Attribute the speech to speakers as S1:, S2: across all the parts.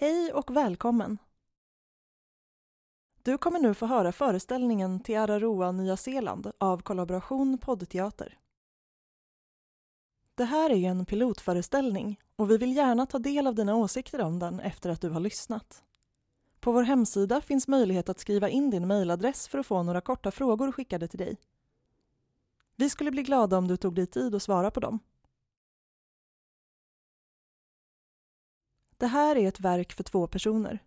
S1: Hej och välkommen! Du kommer nu få höra föreställningen Te Araroa, Nya Zeeland av Kollaboration Poddteater. Det här är ju en pilotföreställning och vi vill gärna ta del av dina åsikter om den efter att du har lyssnat. På vår hemsida finns möjlighet att skriva in din mejladress för att få några korta frågor skickade till dig. Vi skulle bli glada om du tog dig tid att svara på dem. Det här är ett verk för två personer.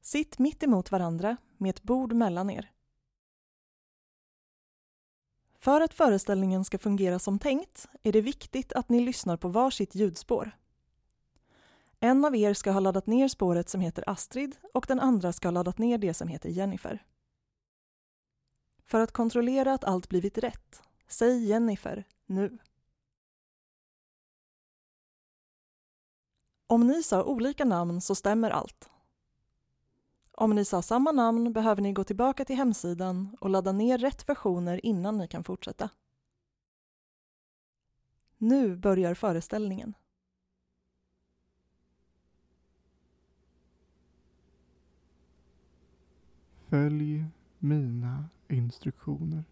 S1: Sitt mitt emot varandra med ett bord mellan er. För att föreställningen ska fungera som tänkt är det viktigt att ni lyssnar på varsitt ljudspår. En av er ska ha laddat ner spåret som heter Astrid och den andra ska ha laddat ner det som heter Jennifer. För att kontrollera att allt blivit rätt, säg Jennifer nu. Om ni sa olika namn så stämmer allt. Om ni sa samma namn behöver ni gå tillbaka till hemsidan och ladda ner rätt versioner innan ni kan fortsätta. Nu börjar föreställningen.
S2: Följ mina instruktioner.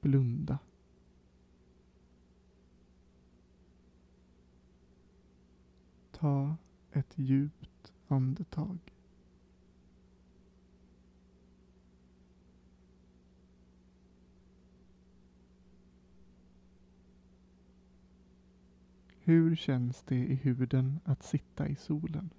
S2: Blunda. Ta ett djupt andetag. Hur känns det i huden att sitta i solen?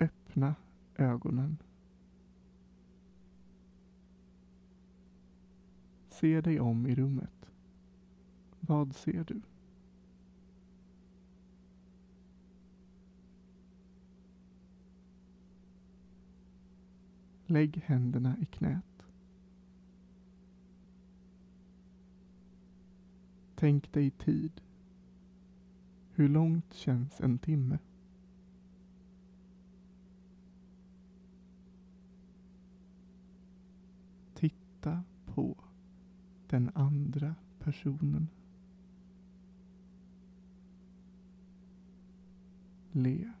S2: Öppna ögonen. Se dig om i rummet. Vad ser du? Lägg händerna i knät. Tänk dig tid. Hur långt känns en timme? Titta på den andra personen. Le.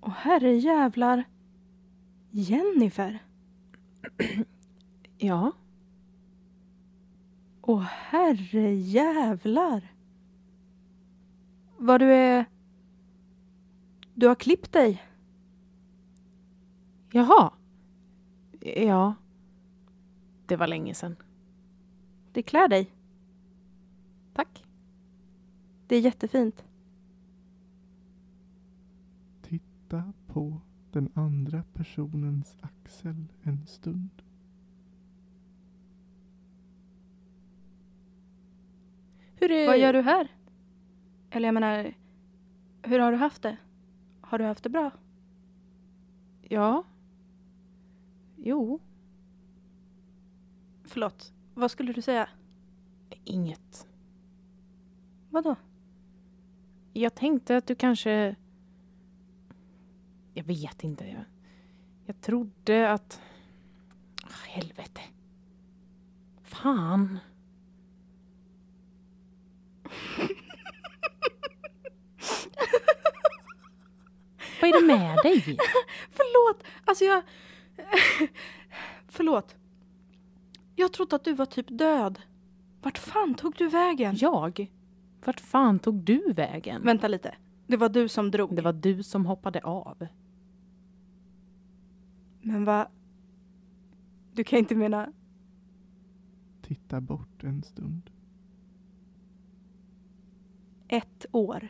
S3: Åh herre jävlar. Jennifer.
S4: Ja,
S3: Åh herre jävlar. Vad du är... Du har klippt dig.
S4: jaha. Ja. Det var länge sedan.
S3: Det klär dig.
S4: Tack.
S3: Det är jättefint.
S2: Titta på den andra personens axel en stund.
S4: Hur är...
S3: Vad gör du här? Eller jag menar, hur har du haft det? Har du haft det bra?
S4: Ja. Jo,
S3: Förlåt, vad skulle du säga?
S4: inget.
S3: Vadå?
S4: Jag tänkte att du kanske... Jag vet inte. Jag, jag trodde att... Ah, helvete. Fan. Vad är det med dig?
S3: Förlåt! Alltså jag... Förlåt. Jag trodde att du var typ död. Vart fan tog du vägen?
S4: Jag? Vart fan tog du vägen?
S3: Vänta lite. Det var du som drog.
S4: Det var du som hoppade av.
S3: Men vad... Du kan inte mena...
S2: Titta bort en stund.
S3: ett år.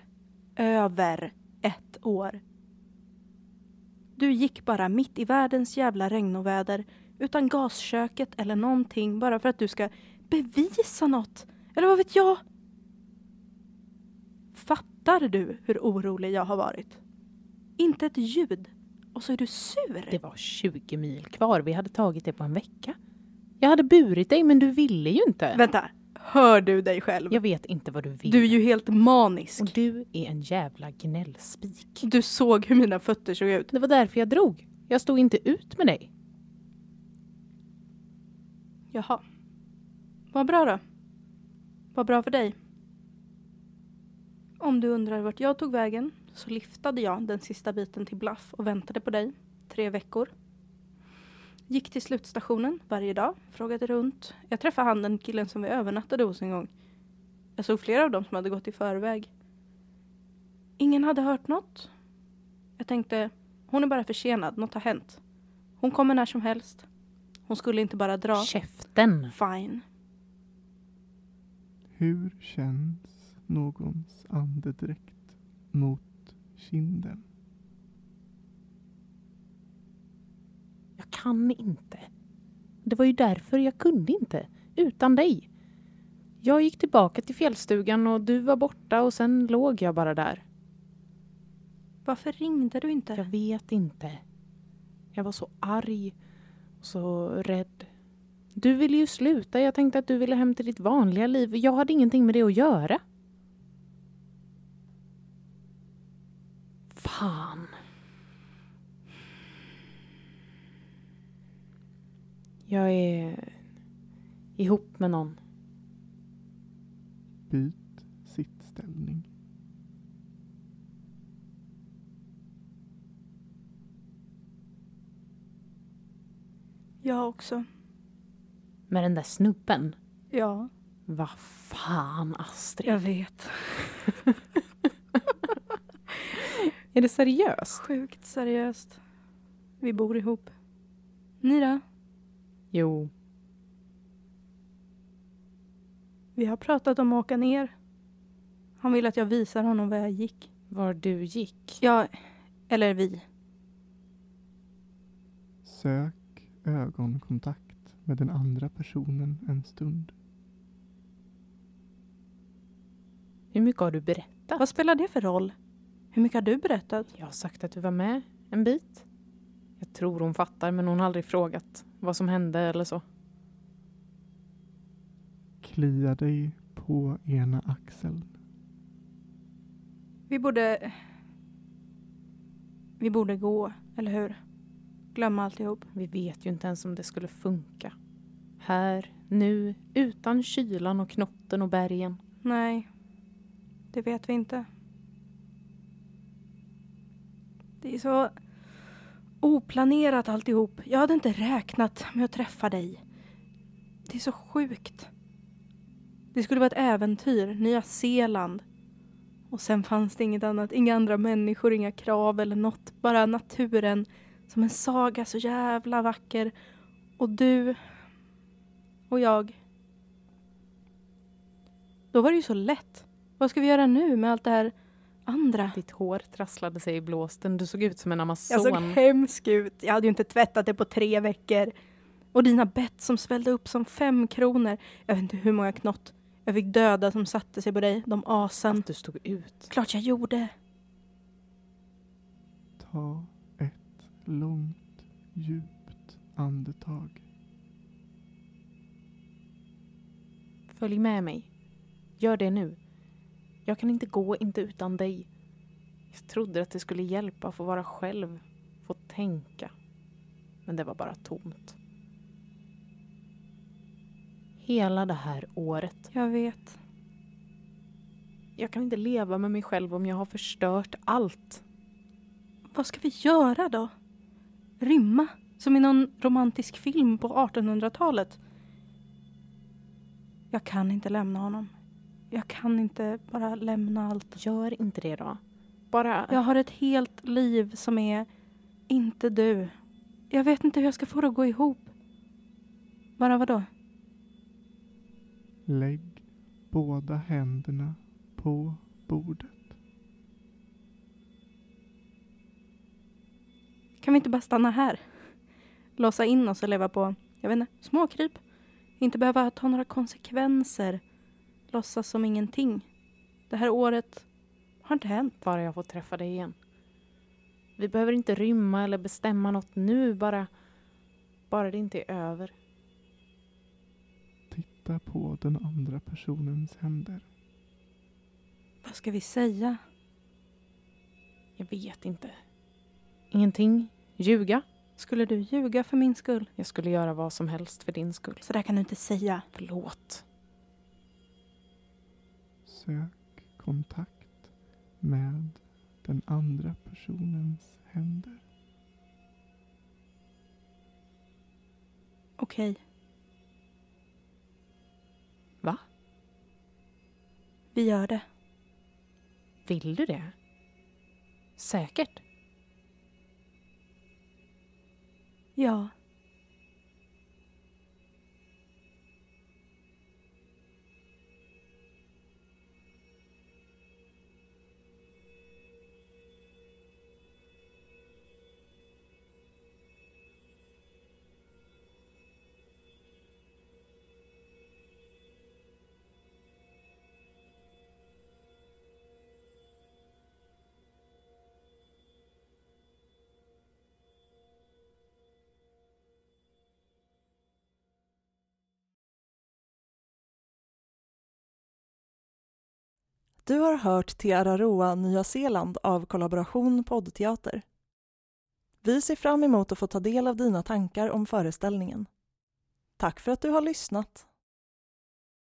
S3: Över ett år. Du gick bara mitt i världens jävla regnoväder utan gasköket eller någonting bara för att du ska bevisa något. Eller vad vet jag? Fattar du hur orolig jag har varit? Inte ett ljud. Och så är du sur.
S4: Det var 20 mil kvar. Vi hade tagit det på en vecka. Jag hade burit dig, men du ville ju inte.
S3: Vänta, Hör du dig själv?
S4: Jag vet inte vad du vill.
S3: Du är ju helt manisk.
S4: Och du är en jävla gnällspik.
S3: Du såg hur mina fötter såg ut.
S4: Det var därför jag drog. Jag stod inte ut med dig.
S3: Jaha. Vad bra då. Vad bra för dig. Om du undrar vart jag tog vägen så liftade jag den sista biten till Bluff och väntade på dig. Tre veckor. Gick till slutstationen varje dag, frågade runt. Jag träffade han den killen som vi övernattade hos en gång. Jag såg flera av dem som hade gått i förväg. Ingen hade hört något. Jag tänkte, hon är bara försenad, något har hänt. Hon kommer när som helst. Hon skulle inte bara dra.
S4: Käften.
S3: Fine.
S2: Hur känns någons andedräkt mot kinden?
S4: Kan inte. Det var ju därför jag kunde inte. Utan dig. Jag gick tillbaka till fjällstugan och du var borta och sen låg jag bara där.
S3: Varför ringde du inte?
S4: Jag vet inte. Jag var så arg och så rädd. Du ville ju sluta. Jag tänkte att du ville hem till ditt vanliga liv. Jag hade ingenting med det att göra. Fan. Jag är ihop med någon.
S2: Byt sittställning.
S3: Jag också.
S4: Med den där snubben.
S3: Ja,
S4: Vad fan Astrid.
S3: jag vet.
S4: Är det seriöst?
S3: Sjukt seriöst. Vi bor ihop. Ni då?
S4: Jo.
S3: Vi har pratat om att åka ner. Han vill att jag visar honom var jag gick.
S4: Var du gick?
S3: Ja, eller vi.
S2: Sök ögonkontakt med den andra personen en stund.
S4: Hur mycket har du berättat?
S3: Vad spelar det för roll? Hur mycket har du berättat?
S4: Jag har sagt att du var med en bit. Jag tror hon fattar men hon har aldrig frågat vad som hände eller så.
S2: Klia dig på ena axeln.
S3: Vi borde... Vi borde gå, eller hur? Glömma alltihop.
S4: Vi vet ju inte ens om det skulle funka. Här, nu, utan kylan och knotten och bergen.
S3: Nej, det vet vi inte. Det är så oplanerat alltihop. Jag hade inte räknat med att träffa dig. Det är så sjukt. Det skulle vara ett äventyr, Nya Zeeland. Och sen fanns det inget annat, inga andra människor, inga krav eller något. Bara naturen som en saga, så jävla vacker. Och du och jag. Då var det ju så lätt. Vad ska vi göra nu med allt det här andra?
S4: Ditt hår trasslade sig i blåsten. Du såg ut som en
S3: Jag såg
S4: amazon.
S3: hemsk ut. Jag hade ju inte tvättat det på tre veckor. Och dina bett som svällde upp som fem kronor. Jag vet inte hur många knott jag fick döda som satte sig på dig. De asen.
S4: Att du stod ut.
S3: Klart jag gjorde.
S2: Ta ett långt, djupt andetag.
S4: Följ med mig. Gör det nu. Jag kan inte gå, inte utan dig. Jag trodde att det skulle hjälpa att få vara själv, få tänka. Men det var bara tomt. Hela det här året.
S3: Jag vet.
S4: Jag kan inte leva med mig själv om jag har förstört allt.
S3: Vad ska vi göra då? Rymma? Som i någon romantisk film på 1800-talet? Jag kan inte lämna honom. Jag kan inte bara lämna allt.
S4: Gör inte det då. Bara...
S3: Jag har ett helt liv som är inte du. Jag vet inte hur jag ska få det att gå ihop. Bara vadå?
S2: Lägg båda händerna på bordet.
S3: Kan vi inte bara stanna här? Låsa in oss och leva på, jag vet inte, småkryp. Inte behöva ta några konsekvenser. Låtsas som ingenting. Det här året har inte hänt.
S4: Bara jag får träffa dig igen. Vi behöver inte rymma eller bestämma något nu, bara... Bara det inte är över.
S2: titta på den andra personens händer.
S3: Vad ska vi säga?
S4: Jag vet inte. Ingenting. Ljuga.
S3: Skulle du ljuga för min skull?
S4: Jag skulle göra vad som helst för din skull.
S3: Så där kan du inte säga.
S4: Förlåt.
S2: Sök kontakt med den andra personens händer.
S3: Okej.
S4: Va?
S3: Vi gör det.
S4: Vill du det? Säkert.
S3: Ja.
S1: Du har hört Te Araroa Nya Zeeland av Kollaboration poddteater. Vi ser fram emot att få ta del av dina tankar om föreställningen. Tack för att du har lyssnat.